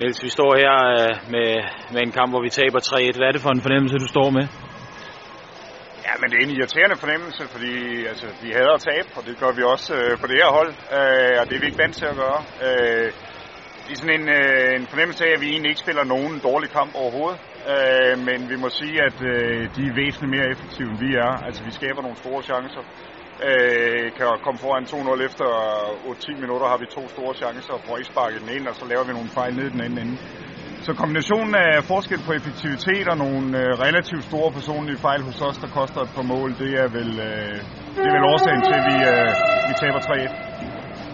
Niels, vi står her øh, med, med en kamp, hvor vi taber 3-1. Hvad er det for en fornemmelse, du står med? Ja, men det er en irriterende fornemmelse, fordi altså, vi hader at tabe, og det gør vi også øh, på det her hold, øh, og det er vi ikke vant til at gøre. Øh, det er sådan en, øh, en fornemmelse af, at vi egentlig ikke spiller nogen dårlig kamp overhovedet, øh, men vi må sige, at øh, de er væsentligt mere effektive, end vi er. Altså, vi skaber nogle store chancer. Øh, kan komme foran 2-0 efter 8-10 minutter, har vi to store chancer, og får ikke sparket den ind, og så laver vi nogle fejl ned i den anden ende. Så kombinationen af forskel på effektivitet og nogle øh, relativt store personlige fejl hos os, der koster et par mål, det er vel, øh, det er vel årsagen til, at vi, øh, vi taber 3-1.